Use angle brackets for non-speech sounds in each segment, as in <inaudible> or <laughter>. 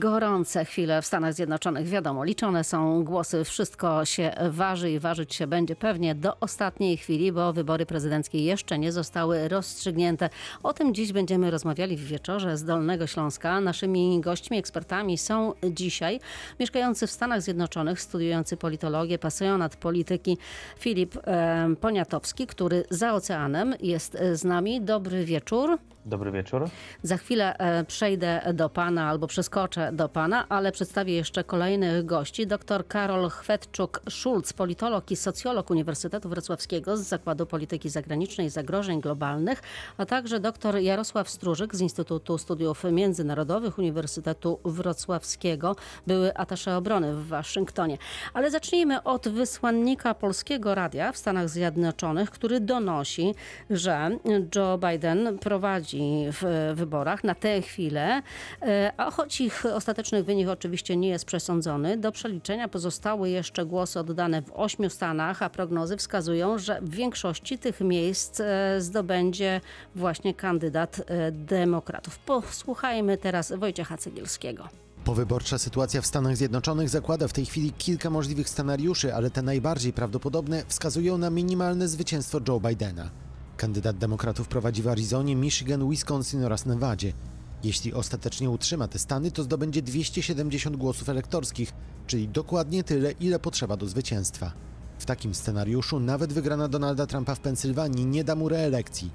Gorące chwile w Stanach Zjednoczonych. Wiadomo, liczone są głosy, wszystko się waży i ważyć się będzie pewnie do ostatniej chwili, bo wybory prezydenckie jeszcze nie zostały rozstrzygnięte. O tym dziś będziemy rozmawiali w wieczorze z Dolnego Śląska. Naszymi gośćmi, ekspertami są dzisiaj mieszkający w Stanach Zjednoczonych, studiujący politologię, pasjonat polityki Filip Poniatowski, który za oceanem jest z nami. Dobry wieczór. Dobry wieczór. Za chwilę e, przejdę do pana albo przeskoczę do pana, ale przedstawię jeszcze kolejnych gości. Dr Karol Chwetczuk-Szulc, politolog i socjolog Uniwersytetu Wrocławskiego z Zakładu Polityki Zagranicznej i Zagrożeń Globalnych, a także dr Jarosław Strużyk z Instytutu Studiów Międzynarodowych Uniwersytetu Wrocławskiego, były atasze obrony w Waszyngtonie. Ale zacznijmy od wysłannika Polskiego Radia w Stanach Zjednoczonych, który donosi, że Joe Biden prowadzi w wyborach na tę chwilę, e, a choć ich ostateczny wynik oczywiście nie jest przesądzony, do przeliczenia pozostały jeszcze głosy oddane w ośmiu stanach, a prognozy wskazują, że w większości tych miejsc e, zdobędzie właśnie kandydat e, demokratów. Posłuchajmy teraz Wojciecha Cegielskiego. Powyborcza sytuacja w Stanach Zjednoczonych zakłada w tej chwili kilka możliwych scenariuszy, ale te najbardziej prawdopodobne wskazują na minimalne zwycięstwo Joe Bidena. Kandydat demokratów prowadzi w Arizonie, Michigan, Wisconsin oraz Nevadzie. Jeśli ostatecznie utrzyma te stany, to zdobędzie 270 głosów elektorskich, czyli dokładnie tyle, ile potrzeba do zwycięstwa. W takim scenariuszu nawet wygrana Donalda Trumpa w Pensylwanii nie da mu reelekcji.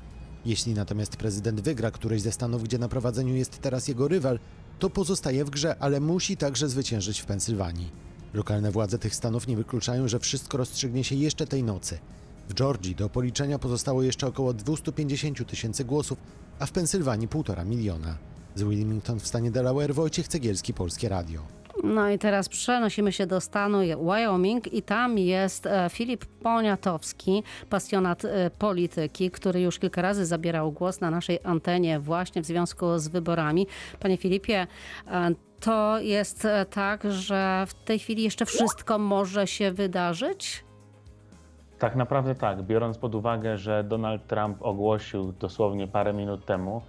Jeśli natomiast prezydent wygra któryś ze stanów, gdzie na prowadzeniu jest teraz jego rywal, to pozostaje w grze, ale musi także zwyciężyć w Pensylwanii. Lokalne władze tych stanów nie wykluczają, że wszystko rozstrzygnie się jeszcze tej nocy. W Georgii do policzenia pozostało jeszcze około 250 tysięcy głosów, a w Pensylwanii 1,5 miliona. Z Wilmington w stanie Delaware Wojciech Cegielski, Polskie Radio. No i teraz przenosimy się do stanu Wyoming i tam jest e, Filip Poniatowski, pasjonat e, polityki, który już kilka razy zabierał głos na naszej antenie właśnie w związku z wyborami. Panie Filipie, e, to jest tak, że w tej chwili jeszcze wszystko może się wydarzyć? Tak naprawdę tak, biorąc pod uwagę, że Donald Trump ogłosił dosłownie parę minut temu,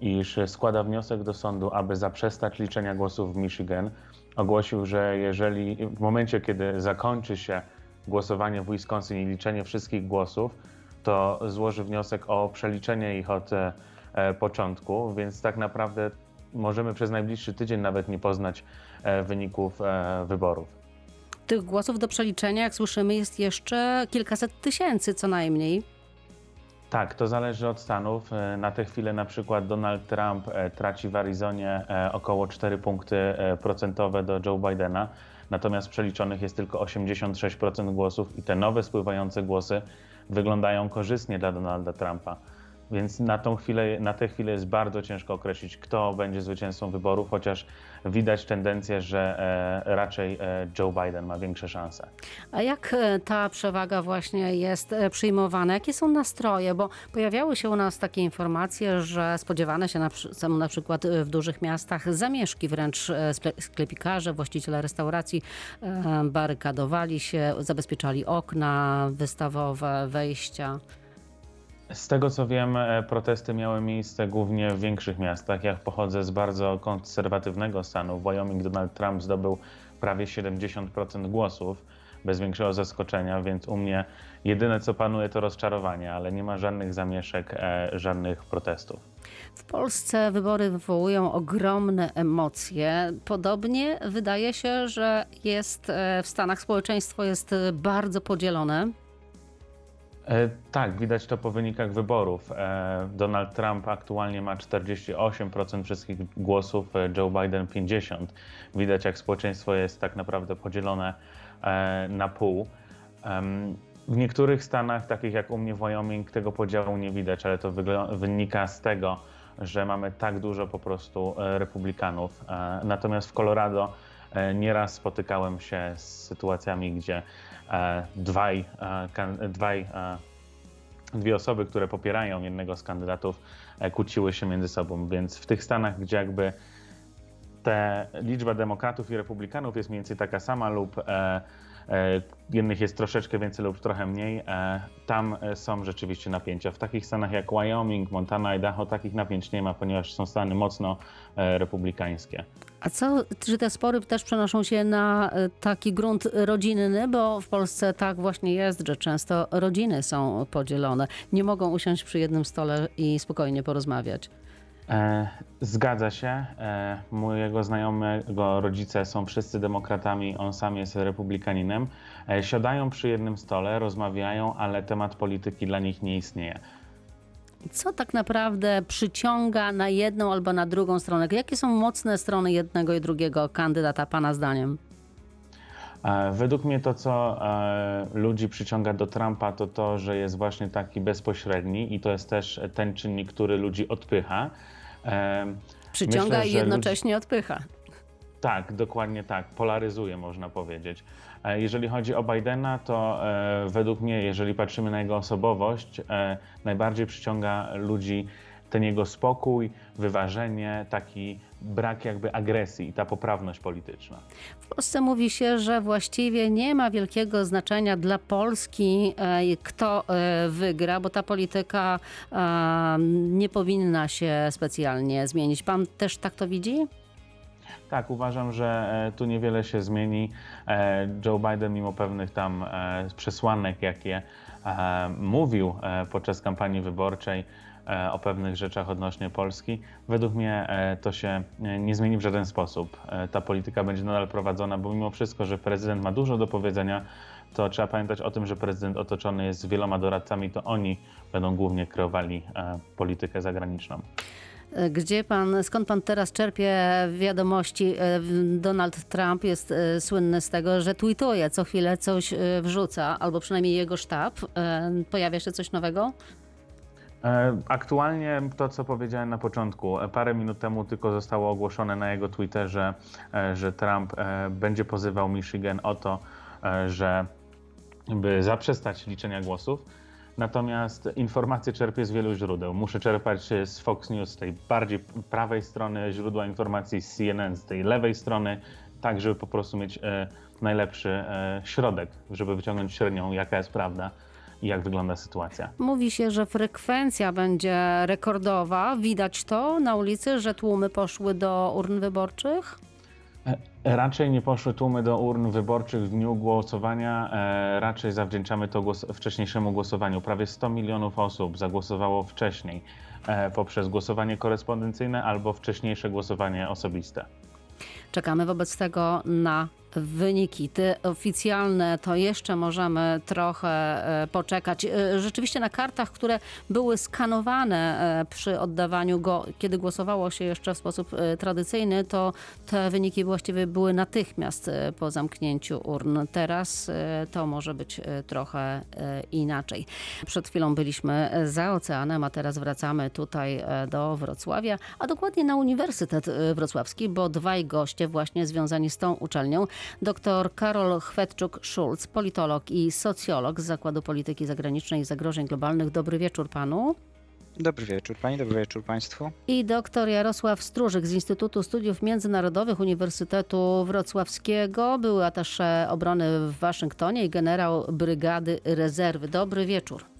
iż składa wniosek do sądu, aby zaprzestać liczenia głosów w Michigan. Ogłosił, że jeżeli w momencie, kiedy zakończy się głosowanie w Wisconsin i liczenie wszystkich głosów, to złoży wniosek o przeliczenie ich od e, początku, więc tak naprawdę możemy przez najbliższy tydzień nawet nie poznać e, wyników e, wyborów. Tych głosów do przeliczenia, jak słyszymy, jest jeszcze kilkaset tysięcy co najmniej. Tak, to zależy od stanów. E, na tę chwilę na przykład Donald Trump e, traci w Arizonie e, około 4 punkty procentowe do Joe Bidena, natomiast przeliczonych jest tylko 86% głosów i te nowe spływające głosy wyglądają korzystnie dla Donalda Trumpa. Więc na tą chwilę, na tę chwilę jest bardzo ciężko określić, kto będzie zwycięzcą wyborów, chociaż widać tendencję, że e, raczej e, Joe Biden ma większe szanse. A jak e, ta przewaga właśnie jest przyjmowana? Jakie są nastroje? Bo pojawiały się u nas takie informacje, że spodziewane się na, są na przykład w dużych miastach zamieszki, wręcz sklepikarze, właściciele restauracji barykadowali się, zabezpieczali okna wystawowe, wejścia. Z tego co wiem, e, protesty miały miejsce głównie w większych miastach. Ja pochodzę z bardzo konserwatywnego stanu. W Wyoming Donald Trump zdobył prawie 70% głosów, bez większego zaskoczenia, więc u mnie jedyne co panuje to rozczarowanie, ale nie ma żadnych zamieszek, e, żadnych protestów. W Polsce wybory wywołują ogromne emocje. Podobnie wydaje się, że jest e, w Stanach społeczeństwo jest bardzo podzielone. E, tak, widać to po wynikach wyborów. E, Donald Trump aktualnie ma 48% wszystkich głosów, e, Joe Biden 50%. Widać, jak społeczeństwo jest tak naprawdę podzielone na pół. W niektórych stanach, takich jak u mnie w Wyoming, tego podziału nie widać, ale to wynika z tego, że mamy tak dużo po prostu republikanów. Natomiast w Colorado nieraz spotykałem się z sytuacjami, gdzie dwaj, e, dwaj, e, dwie osoby, które popierają jednego z kandydatów, kłóciły się między sobą. Więc w tych stanach, gdzie jakby ta liczba demokratów i republikanów jest mniej więcej taka sama lub e, jednych jest troszeczkę więcej lub trochę mniej. E, Tam e, są rzeczywiście napięcia. W takich stanach jak Wyoming, Montana, Idaho takich napięć nie ma, ponieważ są stany mocno e, republikańskie. A co, czy te spory też przenoszą się na e, taki grunt rodzinny, bo w Polsce tak właśnie jest, że często rodziny są podzielone. Nie mogą usiąść przy jednym stole i spokojnie porozmawiać. E, Zgadza się. E, Mojego znajomego rodzice są wszyscy demokratami, on sam jest republikaninem. E, Siadają przy jednym stole, rozmawiają, ale temat polityki dla nich nie istnieje. Co tak naprawdę przyciąga na jedną albo na drugą stronę? Jakie są mocne strony jednego i drugiego kandydata, Pana zdaniem? Według mnie to, co ludzi przyciąga do Trumpa, to to, że jest właśnie taki bezpośredni i to jest też ten czynnik, który ludzi odpycha. Przyciąga Myślę, i jednocześnie odpycha. Tak, dokładnie tak. Polaryzuje, można powiedzieć. E, Jeżeli chodzi o Bidena, to e, według mnie, jeżeli patrzymy na jego osobowość, e, najbardziej przyciąga ludzi ten jego spokój, wyważenie, taki brak jakby agresji i ta poprawność polityczna. W Polsce mówi się, że właściwie nie ma wielkiego znaczenia dla Polski, kto e, wygra, bo ta polityka nie powinna się specjalnie zmienić. Pan też tak to widzi? Tak, uważam, że e, tu niewiele się zmieni. E, Joe Biden, mimo pewnych tam przesłanek, jakie mówił podczas kampanii wyborczej o pewnych rzeczach odnośnie Polski, według mnie e, to się e, nie zmieni w żaden sposób. E, Ta polityka będzie nadal prowadzona, bo mimo wszystko, że prezydent ma dużo do powiedzenia, to trzeba pamiętać o tym, że prezydent otoczony jest wieloma doradcami, to oni będą głównie kreowali e, politykę zagraniczną. E, Gdzie pan, skąd pan teraz czerpie wiadomości? E, Donald Trump jest e, słynny z tego, że tweetuje, co chwilę coś e, wrzuca, albo przynajmniej jego sztab. E, Pojawia się coś nowego? E, Aktualnie to, co powiedziałem na początku, e, parę minut temu tylko zostało ogłoszone na jego Twitterze, e, że Trump będzie pozywał Michigan o to, że by zaprzestać liczenia głosów. Natomiast informacje czerpię z wielu źródeł. Muszę czerpać z Fox News, z tej bardziej prawej strony źródła informacji, z CNN, z tej lewej strony, tak żeby po prostu mieć najlepszy środek, żeby wyciągnąć średnią, jaka jest prawda i jak wygląda sytuacja. Mówi się, że frekwencja będzie rekordowa. Widać to na ulicy, że tłumy poszły do urn wyborczych? E, Raczej nie poszły tłumy do urn wyborczych w dniu głosowania. E, raczej zawdzięczamy to głos wcześniejszemu głosowaniu. Prawie 100 milionów osób zagłosowało wcześniej e, poprzez głosowanie korespondencyjne albo wcześniejsze głosowanie osobiste. Czekamy wobec tego na wyniki. Te oficjalne to jeszcze możemy trochę e, poczekać. E, Rzeczywiście na kartach, które były skanowane e, przy oddawaniu go, kiedy głosowało się jeszcze w sposób tradycyjny, to te wyniki właściwie były natychmiast po zamknięciu urn. Teraz to może być trochę inaczej. Przed chwilą byliśmy za oceanem, a teraz wracamy tutaj do Wrocławia, a dokładnie na Uniwersytet Wrocławski, bo dwaj goście właśnie związani z tą uczelnią, dr Karol Chwetczuk-Szulc, politolog i socjolog z Zakładu Polityki Zagranicznej i Zagrożeń Globalnych. Dobry wieczór panu. Dobry wieczór Pani, dobry wieczór Państwu. I dr Jarosław Stróżyk z Instytutu Studiów Międzynarodowych Uniwersytetu Wrocławskiego, były atasze obrony w Waszyngtonie i generał Brygady Rezerwy. Dobry wieczór.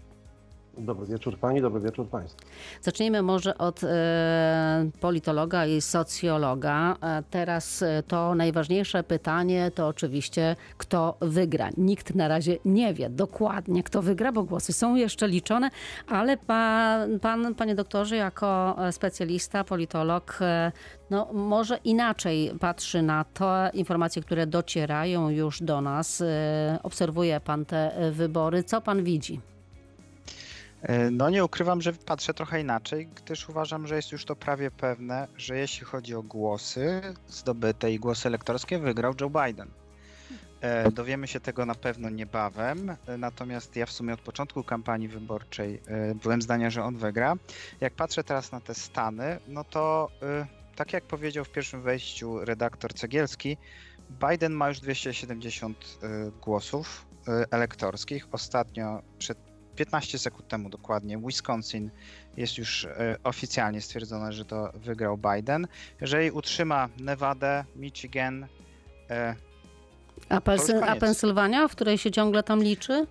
Dobry wieczór Pani, dobry wieczór Państwu. Zacznijmy może od e, politologa i socjologa. E, teraz e, to najważniejsze pytanie to oczywiście, kto wygra. Nikt na razie nie wie dokładnie, kto wygra, bo głosy są jeszcze liczone, ale pan, pan panie doktorze, jako specjalista, politolog, no, może inaczej patrzy na te informacje, które docierają już do nas. Obserwuje pan te wybory. Co pan widzi? E, No nie ukrywam, że patrzę trochę inaczej, gdyż uważam, że jest już to prawie pewne, że jeśli chodzi o głosy zdobyte i głosy elektorskie, wygrał Joe Biden. E, Dowiemy się tego na pewno niebawem, e, natomiast ja w sumie od początku kampanii wyborczej byłem zdania, że on wygra. Jak patrzę teraz na te stany, no to tak jak powiedział w pierwszym wejściu redaktor Cegielski, Biden ma już 270 e, głosów elektorskich. Ostatnio przed 15 sekund temu dokładnie Wisconsin jest już e, oficjalnie stwierdzone, że to wygrał Biden. Jeżeli utrzyma Nevadę, Michigan, e, A, Pensy- a. Pensylwania, w której się ciągle tam liczy?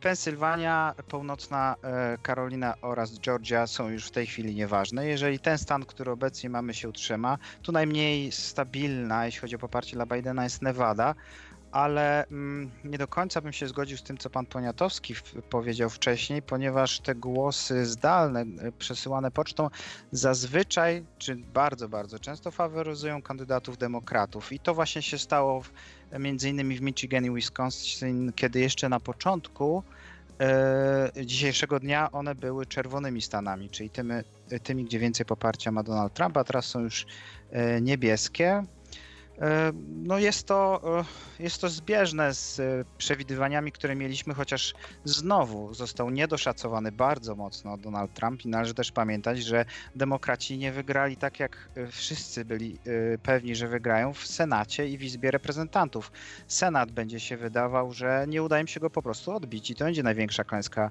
Pensylwania, północna e, Karolina oraz Georgia są już w tej chwili nieważne. Jeżeli ten stan, który obecnie mamy, się utrzyma, tu najmniej stabilna, jeśli chodzi o poparcie dla Bidena, jest Nevada, ale mm, nie do końca bym się zgodził z tym, co pan Poniatowski powiedział wcześniej, ponieważ te głosy zdalne, e, przesyłane pocztą, zazwyczaj, czy bardzo, bardzo często faworyzują kandydatów demokratów. I to właśnie się stało w, między innymi w Michigan i Wisconsin, kiedy jeszcze na początku e, dzisiejszego dnia one były czerwonymi stanami, czyli tymi, tymi, gdzie więcej poparcia ma Donald Trump, a teraz są już e, niebieskie. E, No jest to, e, jest to zbieżne z e, przewidywaniami, które mieliśmy, chociaż znowu został niedoszacowany bardzo mocno Donald Trump i należy też pamiętać, że demokraci nie wygrali tak, jak wszyscy byli pewni, że wygrają w Senacie i w Izbie Reprezentantów. Senat będzie się wydawał, że nie uda im się go po prostu odbić i to będzie największa klęska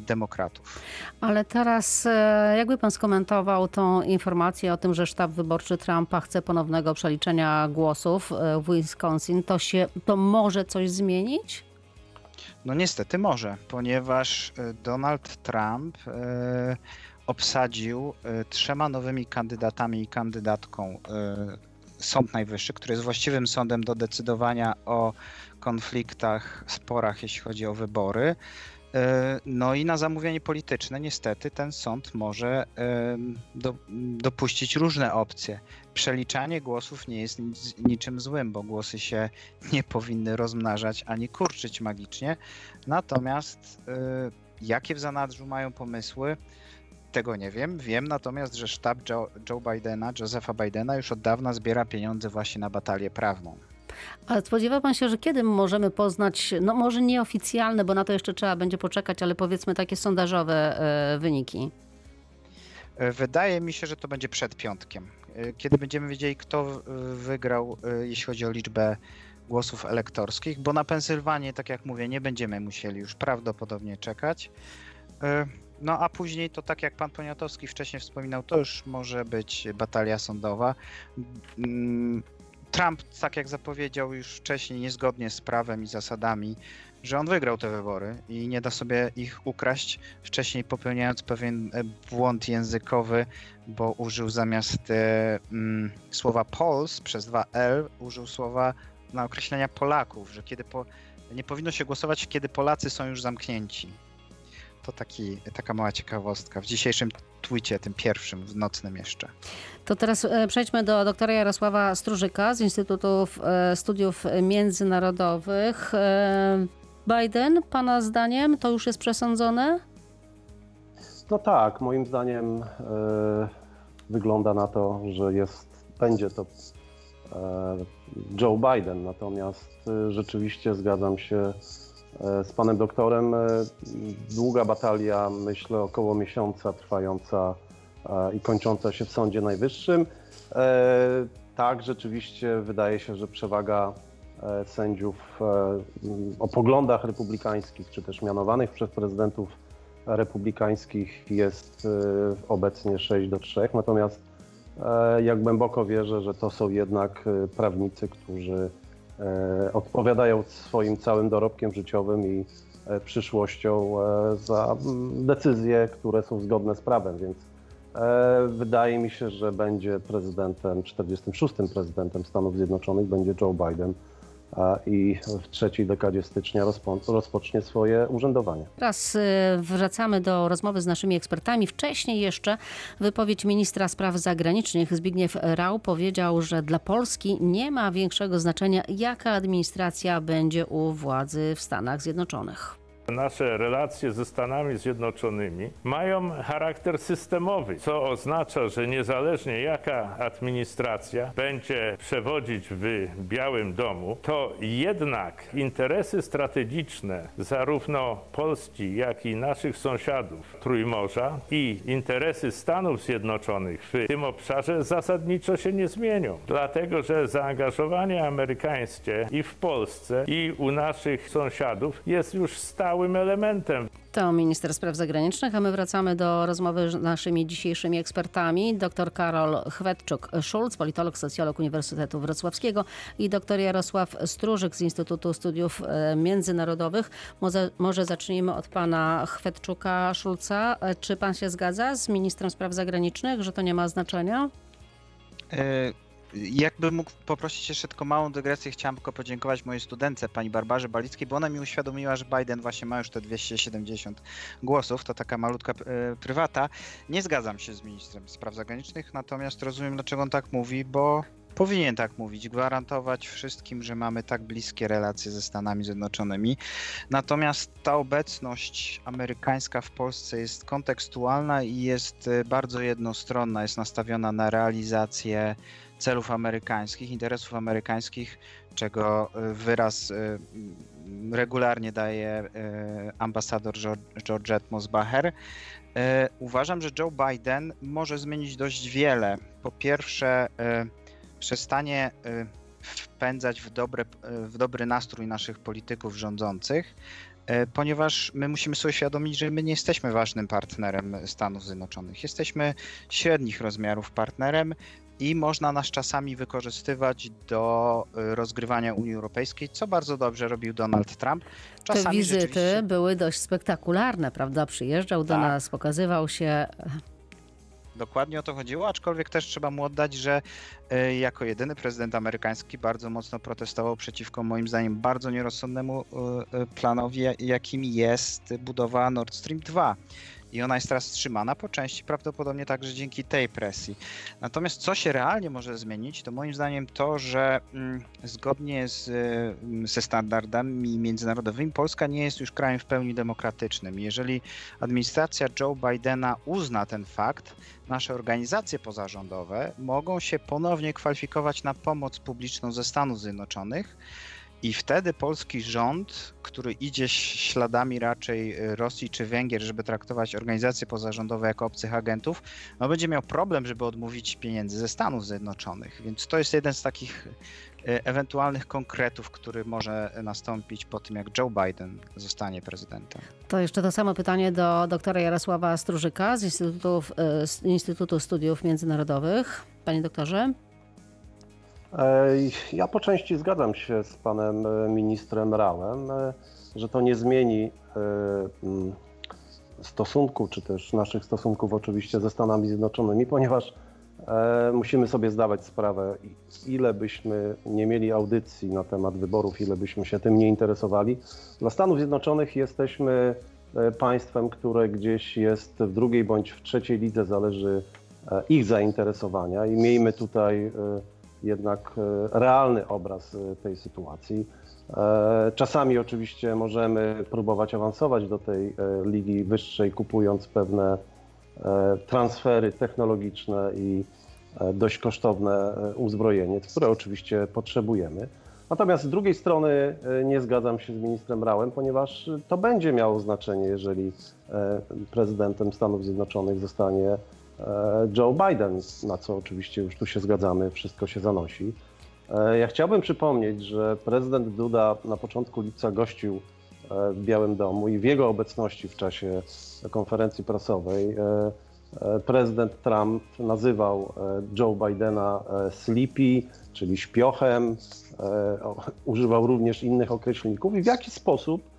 demokratów. Ale teraz, jakby pan skomentował tą informację o tym, że sztab wyborczy Trumpa chce ponownego przeliczenia głosów e, w Wisconsin, to się, to może coś zmienić? No niestety może, ponieważ e, Donald Trump e, obsadził trzema nowymi kandydatami i kandydatką Sąd Najwyższy, który jest właściwym sądem do decydowania o konfliktach, sporach, jeśli chodzi o wybory. E, No i na zamówienie polityczne niestety ten sąd może e, do, dopuścić różne opcje. Przeliczanie głosów nie jest nic, niczym złym, bo głosy się nie powinny rozmnażać ani kurczyć magicznie. Natomiast y, jakie w zanadrzu mają pomysły, tego nie wiem. Wiem natomiast, że sztab Joe, Joe Bidena, Josepha Bidena już od dawna zbiera pieniądze właśnie na batalię prawną. Ale spodziewa pan się, że kiedy możemy poznać, no może nieoficjalne, bo na to jeszcze trzeba będzie poczekać, ale powiedzmy takie sondażowe e, wyniki? Y, Wydaje mi się, że to będzie przed piątkiem, y, kiedy będziemy wiedzieli, kto wygrał, jeśli chodzi o liczbę głosów elektorskich, bo na Pensylwanię, tak jak mówię, nie będziemy musieli już prawdopodobnie czekać. No a później to tak jak pan Poniatowski wcześniej wspominał, to już może być batalia sądowa. Trump, tak jak zapowiedział już wcześniej, niezgodnie z prawem i zasadami, że on wygrał te wybory i nie da sobie ich ukraść, wcześniej popełniając pewien e, błąd językowy, bo użył zamiast e, mm, słowa Pols przez dwa L, użył słowa na określenia Polaków, że kiedy po, nie powinno się głosować, kiedy Polacy są już zamknięci. To taki, taka mała ciekawostka w dzisiejszym twicie, tym pierwszym, w nocnym jeszcze. To teraz e, przejdźmy do doktora Jarosława Strużyka z Instytutu e, Studiów Międzynarodowych. E, Biden, pana zdaniem, to już jest przesądzone? No tak, moim zdaniem e, wygląda na to, że jest, będzie to e, Joe Biden. Natomiast e, rzeczywiście zgadzam się z panem doktorem. E, długa batalia, myślę, około miesiąca trwająca e, i kończąca się w Sądzie Najwyższym. E, tak, rzeczywiście wydaje się, że przewaga e, sędziów e, o poglądach republikańskich, czy też mianowanych przez prezydentów republikańskich jest e, obecnie 6 do 3. Natomiast e, jak głęboko wierzę, że to są jednak e, prawnicy, którzy e, odpowiadają swoim całym dorobkiem życiowym i e, przyszłością e, za decyzje, które są zgodne z prawem, więc e, wydaje mi się, że będzie prezydentem, 46. prezydentem Stanów Zjednoczonych będzie Joe Biden i w trzeciej dekadzie stycznia rozpo- rozpocznie swoje urzędowanie. Teraz e, wracamy do rozmowy z naszymi ekspertami. Wcześniej jeszcze wypowiedź ministra spraw zagranicznych Zbigniew Rau powiedział, że dla Polski nie ma większego znaczenia, jaka administracja będzie u władzy w Stanach Zjednoczonych. Nasze relacje ze Stanami Zjednoczonymi mają charakter systemowy, co oznacza, że niezależnie jaka administracja będzie przewodzić w Białym Domu, to jednak interesy strategiczne zarówno Polski, jak i naszych sąsiadów Trójmorza i interesy Stanów Zjednoczonych w tym obszarze zasadniczo się nie zmienią. Dlatego, że zaangażowanie amerykańskie i w Polsce, i u naszych sąsiadów jest już stałym elementem. To minister spraw zagranicznych, a my wracamy do rozmowy z naszymi dzisiejszymi ekspertami. Dr Karol Chwetczuk-Szulc, politolog, socjolog Uniwersytetu Wrocławskiego i dr Jarosław Strużyk z Instytutu Studiów e, Międzynarodowych. Może, może zacznijmy od pana Chwetczuka-Szulca. E, Czy pan się zgadza z ministrem spraw zagranicznych, że to nie ma znaczenia? E, Jakbym mógł poprosić jeszcze tylko małą dygresję, chciałam tylko podziękować mojej studentce, pani Barbarze Balickiej, bo ona mi uświadomiła, że Biden właśnie ma już te 270 głosów, to taka malutka e, prywata. Nie zgadzam się z ministrem spraw zagranicznych, natomiast rozumiem, dlaczego on tak mówi, bo powinien tak mówić, gwarantować wszystkim, że mamy tak bliskie relacje ze Stanami Zjednoczonymi. Natomiast ta obecność amerykańska w Polsce jest kontekstualna i jest e, bardzo jednostronna, jest nastawiona na realizację celów amerykańskich, interesów amerykańskich, czego e, wyraz m, regularnie daje e, ambasador Geor- Georgette Mosbacher. Uważam, że Joe Biden może zmienić dość wiele. Po pierwsze, przestanie wpędzać w, dobre, w dobry nastrój naszych polityków rządzących, ponieważ my musimy sobie uświadomić, że my nie jesteśmy ważnym partnerem Stanów Zjednoczonych. Jesteśmy średnich rozmiarów partnerem i można nas czasami wykorzystywać do e, rozgrywania Unii Europejskiej, co bardzo dobrze robił Donald Trump. Te Czasami wizyty rzeczywiście- były dość spektakularne, prawda? Przyjeżdżał do Tak. nas, pokazywał się. Dokładnie o to chodziło, aczkolwiek też trzeba mu oddać, że e, jako jedyny prezydent amerykański bardzo mocno protestował przeciwko moim zdaniem bardzo nierozsądnemu e, planowi, jakim jest budowa Nord Stream 2. I ona jest teraz trzymana po części prawdopodobnie także dzięki tej presji. Natomiast co się realnie może zmienić, to moim zdaniem to, że mm, zgodnie z, mm, ze standardami międzynarodowymi Polska nie jest już krajem w pełni demokratycznym. Jeżeli administracja Joe Bidena uzna ten fakt, nasze organizacje pozarządowe mogą się ponownie kwalifikować na pomoc publiczną ze Stanów Zjednoczonych. I wtedy polski rząd, który idzie śladami raczej y, Rosji czy Węgier, żeby traktować organizacje pozarządowe jako obcych agentów, no będzie miał problem, żeby odmówić pieniędzy ze Stanów Zjednoczonych. Więc to jest jeden z takich y, ewentualnych konkretów, który może nastąpić po tym, jak Joe Biden zostanie prezydentem. To jeszcze to samo pytanie do doktora Jarosława Strużyka z Instytutu, z Instytutu Studiów Międzynarodowych. Panie doktorze? E, Ja po części zgadzam się z panem e, ministrem Rałem, e, że to nie zmieni stosunku, czy też naszych stosunków oczywiście ze Stanami Zjednoczonymi, ponieważ musimy sobie zdawać sprawę, ile byśmy nie mieli audycji na temat wyborów, ile byśmy się tym nie interesowali. Dla Stanów Zjednoczonych jesteśmy państwem, które gdzieś jest w drugiej bądź w trzeciej lidze, zależy ich zainteresowania i miejmy tutaj jednak e, realny obraz e, tej sytuacji. E, Czasami oczywiście możemy próbować awansować do tej ligi wyższej, kupując pewne transfery technologiczne i dość kosztowne uzbrojenie, które oczywiście potrzebujemy. Natomiast z drugiej strony nie zgadzam się z ministrem Rałem, ponieważ to będzie miało znaczenie, jeżeli prezydentem Stanów Zjednoczonych zostanie Joe Biden, na co oczywiście już tu się zgadzamy, wszystko się zanosi. E, Ja chciałbym przypomnieć, że prezydent Duda na początku lipca gościł e, w Białym Domu i w jego obecności w czasie konferencji prasowej e, e, prezydent Trump nazywał e, Joe Bidena e, sleepy, czyli śpiochem, e, używał również innych określników i w jaki sposób e,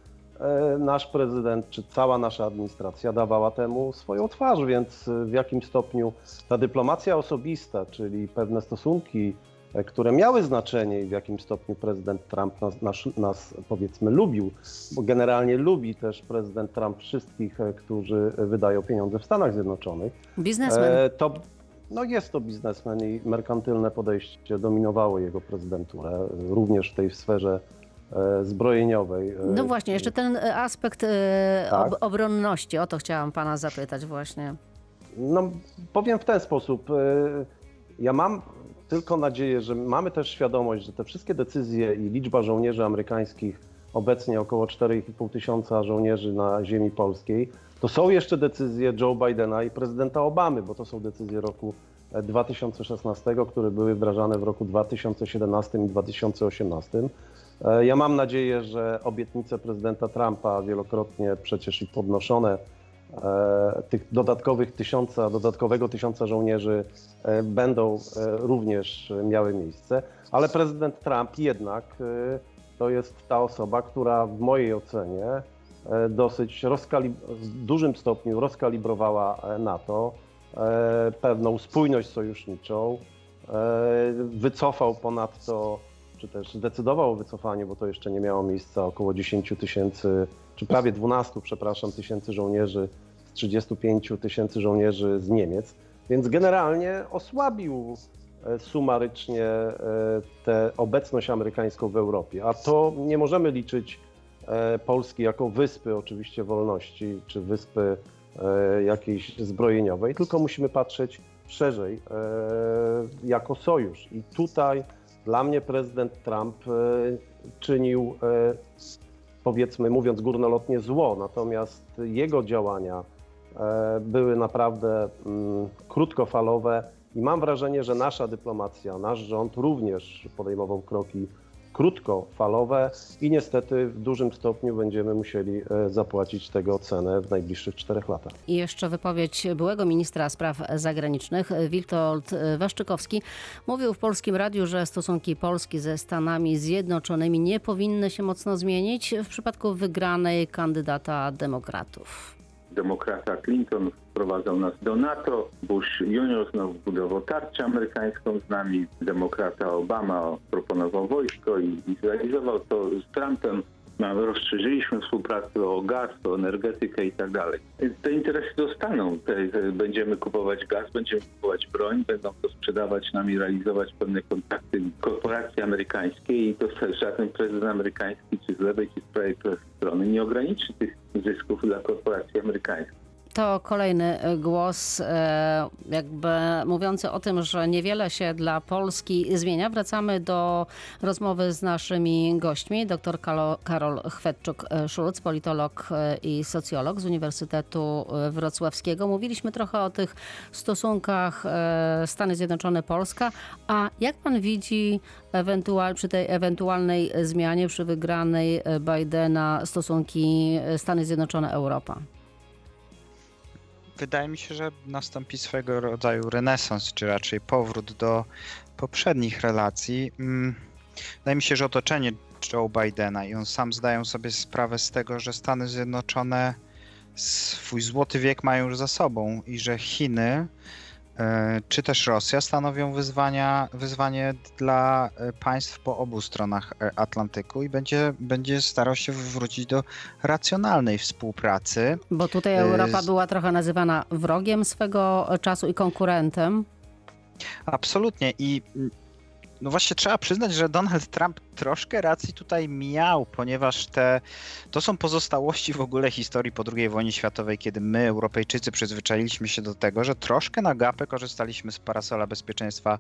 nasz prezydent czy cała nasza administracja dawała temu swoją twarz, więc e, w jakim stopniu ta dyplomacja osobista, czyli pewne stosunki, e, które miały znaczenie i w jakim stopniu prezydent Trump nas, nas, nas powiedzmy lubił, bo generalnie lubi też prezydent Trump wszystkich, e, którzy wydają pieniądze w Stanach Zjednoczonych. Biznesmen. E, to no jest to biznesmen i merkantylne podejście dominowało jego prezydenturę, e, również w tej sferze e, zbrojeniowej. e, No właśnie, jeszcze ten e, aspekt e, Tak. ob obronności, o to chciałam pana zapytać właśnie. No, powiem w ten sposób. e, Ja mam tylko nadzieję, że mamy też świadomość, że te wszystkie decyzje i liczba żołnierzy amerykańskich, obecnie około 4,5 tysiąca żołnierzy na ziemi polskiej, to są jeszcze decyzje Joe Bidena i prezydenta Obamy, bo to są decyzje roku e, 2016, które były wdrażane w roku 2017 i 2018. E, Ja mam nadzieję, że obietnice prezydenta Trumpa, wielokrotnie przecież i podnoszone, e, tych dodatkowych tysiąca, dodatkowego tysiąca żołnierzy e, będą również miały miejsce, ale prezydent Trump jednak to jest ta osoba, która w mojej ocenie dosyć w dużym stopniu rozkalibrowała NATO, pewną spójność sojuszniczą, wycofał ponadto, czy też zdecydował o wycofaniu, bo to jeszcze nie miało miejsca, około 10 tysięcy, czy prawie 12, przepraszam, tysięcy żołnierzy z 35 tysięcy żołnierzy z Niemiec, więc generalnie osłabił e, sumarycznie e, tę obecność amerykańską w Europie. A to nie możemy liczyć e, Polski jako wyspy oczywiście wolności, czy wyspy jakiejś zbrojeniowej, tylko musimy patrzeć szerzej jako sojusz. I tutaj dla mnie prezydent Trump e, czynił, e, powiedzmy mówiąc górnolotnie, zło, natomiast jego działania e, były naprawdę mm, krótkofalowe i mam wrażenie, że nasza dyplomacja, nasz rząd również podejmował kroki krótkofalowe i niestety w dużym stopniu będziemy musieli e, zapłacić tego cenę w najbliższych czterech latach. I jeszcze wypowiedź byłego ministra spraw zagranicznych Witold Waszczykowski mówił w Polskim Radiu, że stosunki Polski ze Stanami Zjednoczonymi nie powinny się mocno zmienić w przypadku wygranej kandydata demokratów. Demokrata Clinton wprowadzał nas do NATO, Bush Junior znowu budował tarczę amerykańską z nami, demokrata Obama proponował wojsko i, i zrealizował to z Trumpem. Rozszerzyliśmy współpracę o gaz, o energetykę i tak dalej. Te interesy te, będziemy kupować gaz, będziemy kupować broń, będą to sprzedawać nam i realizować pewne kontakty korporacje amerykańskie i to żaden prezydent amerykański, czy z lewej, czy z prawej strony nie ograniczy tych zysków dla korporacji amerykańskich. To kolejny głos, e, jakby mówiący o tym, że niewiele się dla Polski zmienia. Wracamy do rozmowy z naszymi gośćmi. Dr Karol Chwetczuk-Szulc, politolog e, i socjolog z Uniwersytetu Wrocławskiego. Mówiliśmy trochę o tych stosunkach e, Stany Zjednoczone-Polska. A jak pan widzi ewentual, przy tej ewentualnej zmianie, przy wygranej Bidena stosunki Stany Zjednoczone-Europa? Wydaje mi się, że nastąpi swego rodzaju renesans, czy raczej powrót do poprzednich relacji. Wydaje mi się, że otoczenie Joe Bidena i on sam zdają sobie sprawę z tego, że Stany Zjednoczone swój złoty wiek mają już za sobą i że Chiny czy też Rosja stanowią wyzwania, wyzwanie dla państw po obu stronach Atlantyku i będzie, będzie starał się wrócić do racjonalnej współpracy. Bo tutaj Europa była trochę nazywana wrogiem swego czasu i konkurentem. Absolutnie i no właśnie trzeba przyznać, że Donald Trump troszkę racji tutaj miał, ponieważ te, to są pozostałości w ogóle historii po II wojnie światowej, kiedy my, Europejczycy, przyzwyczailiśmy się do tego, że troszkę na gapę korzystaliśmy z parasola bezpieczeństwa.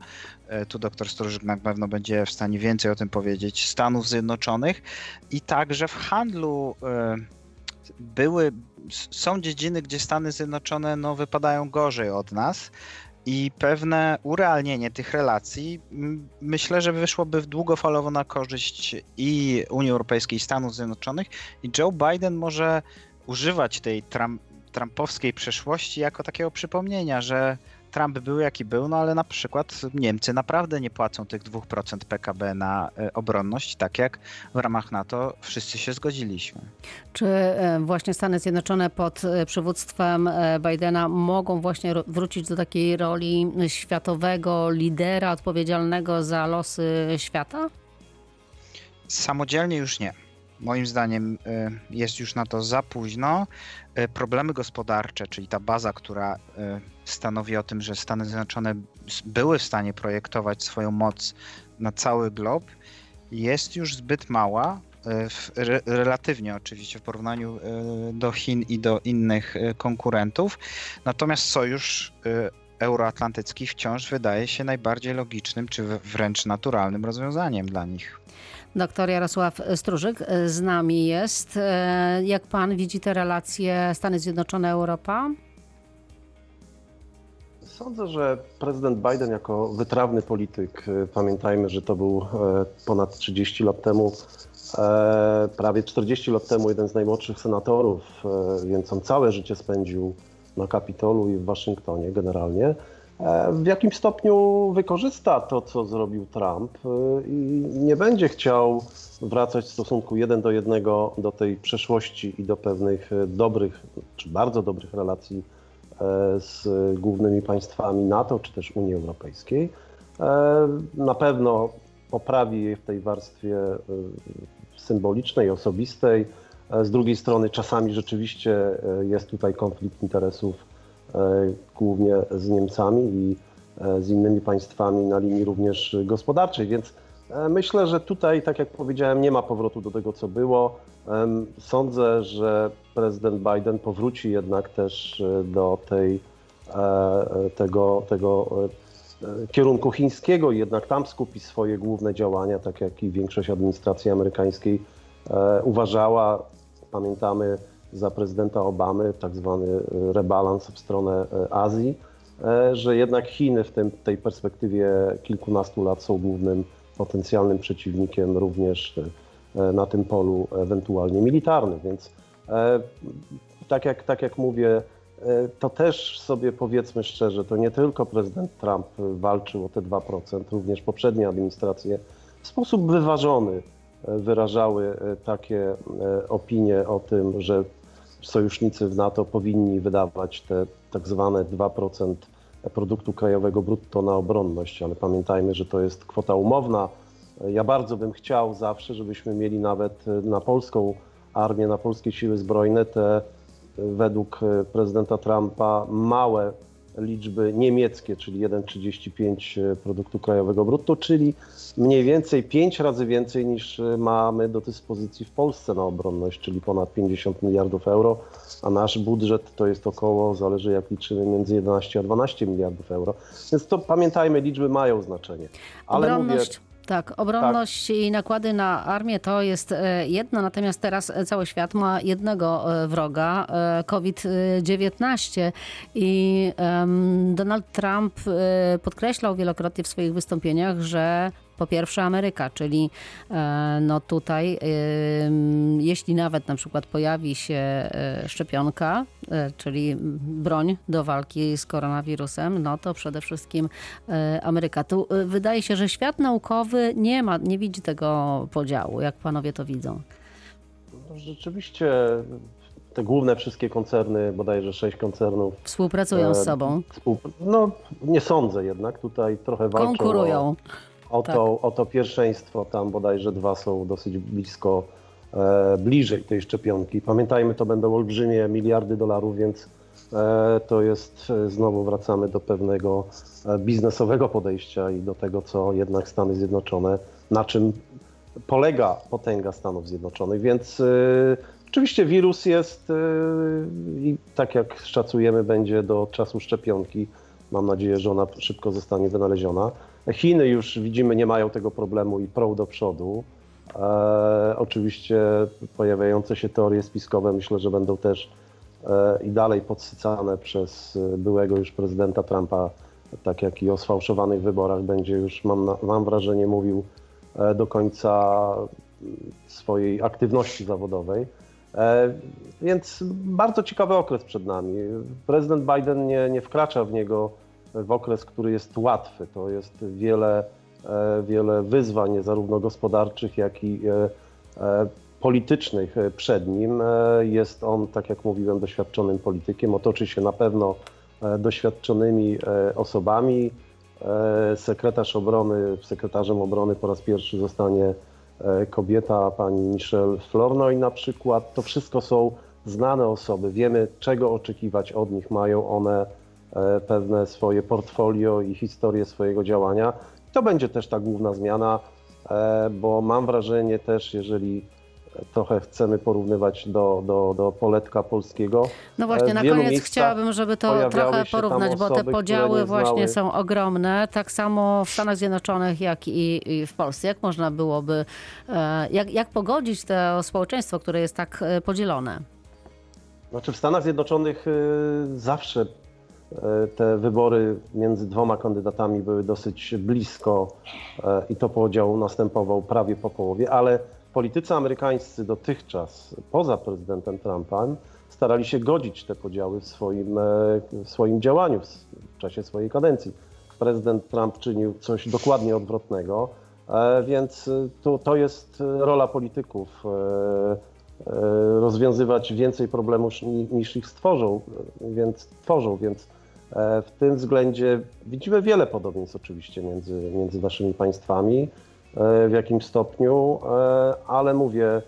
Tu doktor Stróżyk na pewno będzie w stanie więcej o tym powiedzieć. Stanów Zjednoczonych i także w handlu były, są dziedziny, gdzie Stany Zjednoczone no, wypadają gorzej od nas. I pewne urealnienie tych relacji myślę, że wyszłoby długofalowo na korzyść i Unii Europejskiej, i Stanów Zjednoczonych. I Joe Biden może używać tej Trump, trumpowskiej przeszłości jako takiego przypomnienia, że Trump był jaki był, no ale na przykład Niemcy naprawdę nie płacą tych 2% PKB na obronność, tak jak w ramach NATO wszyscy się zgodziliśmy. Czy właśnie Stany Zjednoczone pod przywództwem Bidena mogą właśnie wrócić do takiej roli światowego lidera odpowiedzialnego za losy świata? Samodzielnie już nie. Moim zdaniem jest już na to za późno. Problemy gospodarcze, czyli ta baza, która stanowi o tym, że Stany Zjednoczone były w stanie projektować swoją moc na cały glob, jest już zbyt mała, relatywnie oczywiście w porównaniu do Chin i do innych konkurentów. Natomiast sojusz euroatlantycki wciąż wydaje się najbardziej logicznym, czy wręcz naturalnym rozwiązaniem dla nich. Doktor Jarosław Stróżyk z nami jest. Jak pan widzi te relacje Stany Zjednoczone-Europa? Sądzę, że prezydent Biden jako wytrawny polityk, y, pamiętajmy, że to był e, ponad 30 lat temu, e, prawie 40 lat temu jeden z najmłodszych senatorów, e, więc on całe życie spędził na Kapitolu i w Waszyngtonie generalnie. E, W jakim stopniu wykorzysta to, co zrobił Trump y, i nie będzie chciał wracać w stosunku jeden do jednego do tej przeszłości i do pewnych e, dobrych, czy bardzo dobrych relacji e, z głównymi państwami NATO czy też Unii Europejskiej. E, Na pewno poprawi je w tej warstwie e, symbolicznej, osobistej. E, Z drugiej strony czasami rzeczywiście e, jest tutaj konflikt interesów e, głównie z Niemcami i e, z innymi państwami na linii również gospodarczej, więc e, myślę, że tutaj, tak jak powiedziałem, nie ma powrotu do tego, co było. Sądzę, że prezydent Biden powróci jednak też e, do tej, e, e, tego, tego e, e, kierunku chińskiego i jednak tam skupi swoje główne działania, tak jak i większość administracji amerykańskiej e, uważała. Pamiętamy za prezydenta Obamy tak zwany e, rebalans w stronę e, Azji, e, że jednak Chiny w tym, tej perspektywie kilkunastu lat są głównym potencjalnym przeciwnikiem również na tym polu ewentualnie militarnym. Więc tak jak, tak jak mówię, to też sobie powiedzmy szczerze, to nie tylko prezydent Trump walczył o te 2%, również poprzednie administracje w sposób wyważony wyrażały takie opinie o tym, że sojusznicy w NATO powinni wydawać te tak zwane 2% produktu krajowego brutto na obronność, ale pamiętajmy, że to jest kwota umowna. Ja bardzo bym chciał zawsze, żebyśmy mieli nawet na polską armię, na polskie siły zbrojne te według prezydenta Trumpa małe liczby niemieckie, czyli 1,35 produktu krajowego brutto, czyli mniej więcej 5 razy więcej niż mamy do dyspozycji w Polsce na obronność, czyli ponad 50 miliardów euro, a nasz budżet to jest około, zależy jak liczymy, między 11 a 12 miliardów euro. Więc to pamiętajmy, liczby mają znaczenie. Ale mówię, Obronność. Tak, obronność i nakłady na armię to jest e, jedno, natomiast teraz cały świat ma jednego e, wroga, e, COVID-19 i Donald Trump e, podkreślał wielokrotnie w swoich wystąpieniach, że po pierwsze Ameryka, czyli e, no tutaj em, jeśli nawet na przykład pojawi się e, szczepionka, e, czyli broń do walki z koronawirusem, no to przede wszystkim e, Ameryka. Tu e, wydaje się, że świat naukowy nie ma, nie widzi tego podziału, jak panowie to widzą. no, rzeczywiście te główne wszystkie koncerny, bodajże sześć koncernów, Współpracują z E, sobą, współpr- no nie sądzę jednak, tutaj trochę walczą konkurują. o, o, tak. to, o to pierwszeństwo, tam bodajże dwa są dosyć blisko, e, bliżej tej szczepionki. Pamiętajmy, to będą olbrzymie miliardy dolarów, więc e, to jest, e, znowu wracamy do pewnego e, biznesowego podejścia i do tego, co jednak Stany Zjednoczone, na czym polega potęga Stanów Zjednoczonych, więc e, oczywiście wirus jest i tak jak szacujemy będzie do czasu szczepionki, mam nadzieję, że ona szybko zostanie wynaleziona. Chiny już widzimy nie mają tego problemu i prą do przodu. E, oczywiście pojawiające się teorie spiskowe myślę, że będą też e, i dalej podsycane przez e, byłego już prezydenta Trumpa, tak jak i o sfałszowanych wyborach będzie już, mam, mam wrażenie, mówił e, do końca mm, swojej aktywności zawodowej. E, Więc bardzo ciekawy okres przed nami. Prezydent Biden nie, nie wkracza w niego w okres, który jest łatwy. To jest wiele, e, wiele wyzwań, zarówno gospodarczych, jak i e, e, politycznych przed nim. Jest on, tak jak mówiłem, doświadczonym politykiem. Otoczy się na pewno doświadczonymi osobami. Sekretarz obrony, sekretarzem obrony po raz pierwszy zostanie kobieta, pani Michelle Flournoy na przykład. To wszystko są znane osoby. Wiemy, czego oczekiwać od nich. Mają one pewne swoje portfolio i historię swojego działania. To będzie też ta główna zmiana, e, bo mam wrażenie też, jeżeli trochę chcemy porównywać do, do, do poletka polskiego. No właśnie, w na koniec chciałabym, żeby to trochę porównać, bo te osoby, podziały nie właśnie są ogromne, tak samo w Stanach Zjednoczonych, jak i, i w Polsce. Jak można byłoby, e, jak, jak pogodzić to społeczeństwo, które jest tak e, podzielone? Znaczy w Stanach Zjednoczonych zawsze e, te wybory między dwoma kandydatami były dosyć blisko e, i to podział następował prawie po połowie, ale politycy amerykańscy dotychczas, poza prezydentem Trumpem, starali się godzić te podziały w swoim, e, w swoim działaniu w czasie swojej kadencji. Prezydent Trump czynił coś dokładnie odwrotnego, e, więc e, to, to jest e, rola polityków. e, e, rozwiązywać więcej problemów ni- niż ich stworzą, e, więc tworzą, więc e, w tym względzie widzimy wiele podobieństw oczywiście między, między naszymi państwami e, w jakimś stopniu, e, ale mówię, e,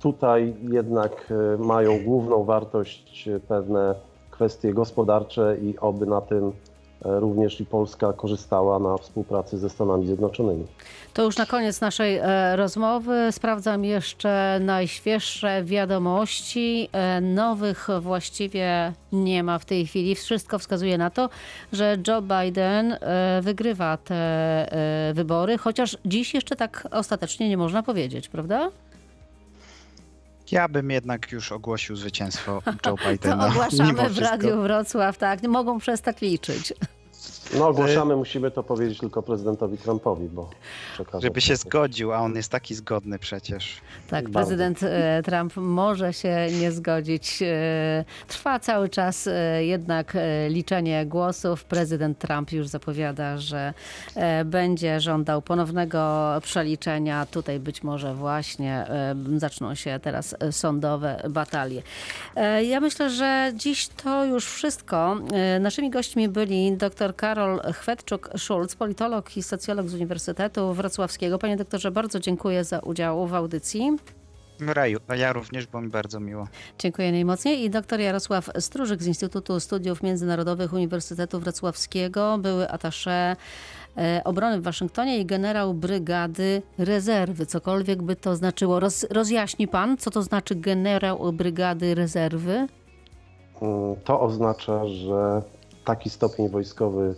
tutaj jednak mają główną wartość pewne kwestie gospodarcze i oby na tym również i Polska korzystała na współpracy ze Stanami Zjednoczonymi. To już na koniec naszej e, rozmowy sprawdzam jeszcze najświeższe wiadomości. E, nowych właściwie nie ma w tej chwili. Wszystko wskazuje na to, że Joe Biden e, wygrywa te e, wybory, chociaż dziś jeszcze tak ostatecznie nie można powiedzieć, prawda? Ja bym jednak już ogłosił zwycięstwo Joe <laughs> To Bidena. ogłaszamy mimo w. Radiu Wrocław, tak. Nie mogą przestać liczyć. No ogłaszamy, musimy to powiedzieć tylko prezydentowi Trumpowi, bo. Żeby się zgodził, a on jest taki zgodny przecież. Tak, Bardzo. prezydent e, Trump może się nie zgodzić. E, Trwa cały czas jednak liczenie głosów. Prezydent Trump już zapowiada, że będzie żądał ponownego przeliczenia. Tutaj być może właśnie zaczną się teraz sądowe batalie. Ja myślę, że dziś to już wszystko. Naszymi gośćmi byli dr Karol Chwetczuk-Szulc, politolog i socjolog z Uniwersytetu Wrocławskiego. Panie doktorze, bardzo dziękuję za udział w audycji. Raju, a ja również, bo mi bardzo miło. Dziękuję najmocniej. I dr Jarosław Stróżyk z Instytutu Studiów Międzynarodowych Uniwersytetu Wrocławskiego, były atasze e, obrony w Waszyngtonie i generał brygady rezerwy. Cokolwiek by to znaczyło. Roz, rozjaśni pan, co to znaczy generał brygady rezerwy? Mm, To oznacza, że taki stopień wojskowy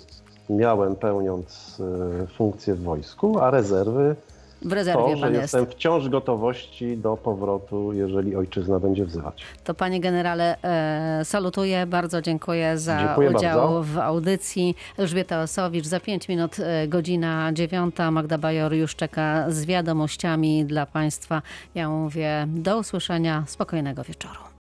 miałem pełniąc e, funkcję w wojsku, a rezerwy W rezerwie to, że pan jest. jestem wciąż gotowości do powrotu, jeżeli ojczyzna będzie wzywać. To panie generale, e, salutuję, bardzo dziękuję za Dziękuję udział bardzo. w audycji. Elżbieta Osowicz, za 5 minut e, godzina dziewiąta. Magda Bajor już czeka z wiadomościami dla państwa. Ja mówię do usłyszenia, spokojnego wieczoru.